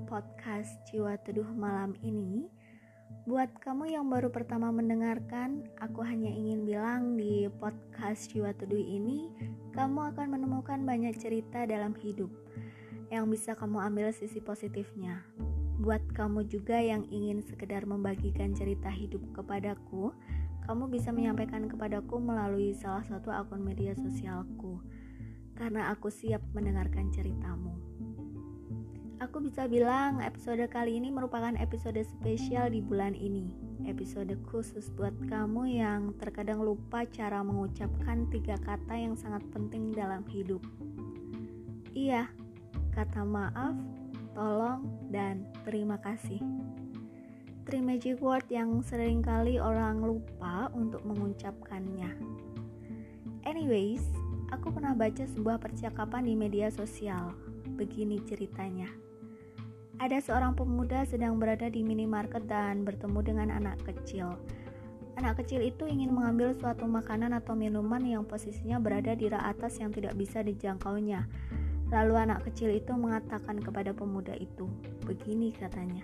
podcast Jiwa Teduh malam ini. Buat kamu yang baru pertama mendengarkan, aku hanya ingin bilang di podcast Jiwa Teduh ini, kamu akan menemukan banyak cerita dalam hidup yang bisa kamu ambil sisi positifnya. Buat kamu juga yang ingin sekedar membagikan cerita hidup kepadaku, kamu bisa menyampaikan kepadaku melalui salah satu akun media sosialku karena aku siap mendengarkan ceritamu. Aku bisa bilang episode kali ini merupakan episode spesial di bulan ini. Episode khusus buat kamu yang terkadang lupa cara mengucapkan tiga kata yang sangat penting dalam hidup. Iya, kata maaf, tolong, dan terima kasih. Three magic word yang sering kali orang lupa untuk mengucapkannya. Anyways, aku pernah baca sebuah percakapan di media sosial. Begini ceritanya. Ada seorang pemuda sedang berada di minimarket dan bertemu dengan anak kecil. Anak kecil itu ingin mengambil suatu makanan atau minuman yang posisinya berada di rak atas yang tidak bisa dijangkaunya. Lalu anak kecil itu mengatakan kepada pemuda itu, begini katanya,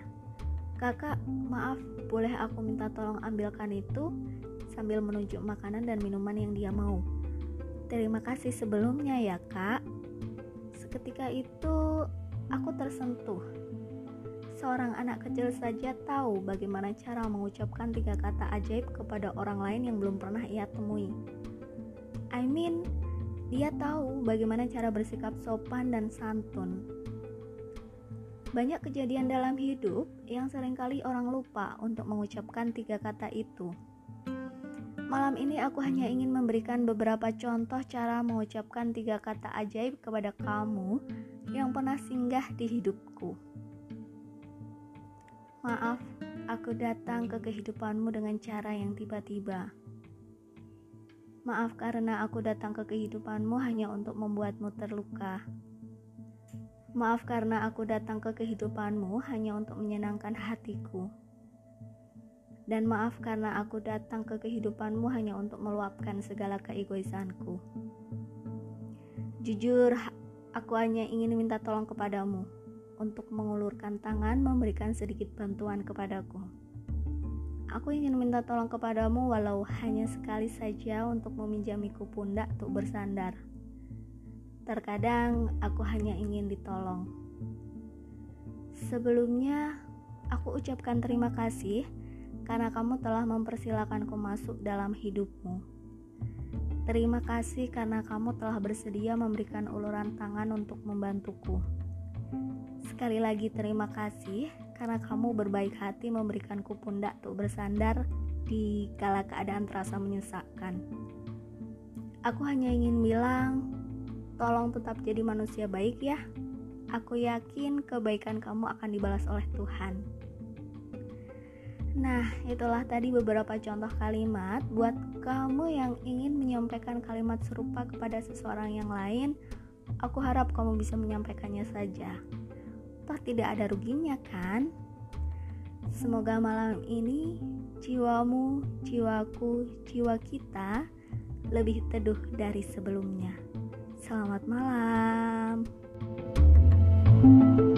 Kakak, maaf, boleh aku minta tolong ambilkan itu sambil menunjuk makanan dan minuman yang dia mau. Terima kasih sebelumnya ya, Kak. Seketika itu aku tersentuh Seorang anak kecil saja tahu bagaimana cara mengucapkan tiga kata ajaib kepada orang lain yang belum pernah ia temui. I mean, dia tahu bagaimana cara bersikap sopan dan santun. Banyak kejadian dalam hidup yang sering kali orang lupa untuk mengucapkan tiga kata itu. Malam ini aku hanya ingin memberikan beberapa contoh cara mengucapkan tiga kata ajaib kepada kamu yang pernah singgah di hidupku. Maaf, aku datang ke kehidupanmu dengan cara yang tiba-tiba. Maaf karena aku datang ke kehidupanmu hanya untuk membuatmu terluka. Maaf karena aku datang ke kehidupanmu hanya untuk menyenangkan hatiku. Dan maaf karena aku datang ke kehidupanmu hanya untuk meluapkan segala keegoisanku. Jujur, aku hanya ingin minta tolong kepadamu untuk mengulurkan tangan memberikan sedikit bantuan kepadaku. Aku ingin minta tolong kepadamu walau hanya sekali saja untuk meminjamiku pundak untuk bersandar. Terkadang aku hanya ingin ditolong. Sebelumnya, aku ucapkan terima kasih karena kamu telah mempersilahkanku masuk dalam hidupmu. Terima kasih karena kamu telah bersedia memberikan uluran tangan untuk membantuku. Sekali lagi terima kasih karena kamu berbaik hati memberikanku pundak untuk bersandar di kala keadaan terasa menyesakkan. Aku hanya ingin bilang, tolong tetap jadi manusia baik ya. Aku yakin kebaikan kamu akan dibalas oleh Tuhan. Nah, itulah tadi beberapa contoh kalimat buat kamu yang ingin menyampaikan kalimat serupa kepada seseorang yang lain. Aku harap kamu bisa menyampaikannya saja toh tidak ada ruginya kan? Semoga malam ini jiwamu, jiwaku, jiwa kita lebih teduh dari sebelumnya. Selamat malam. thank you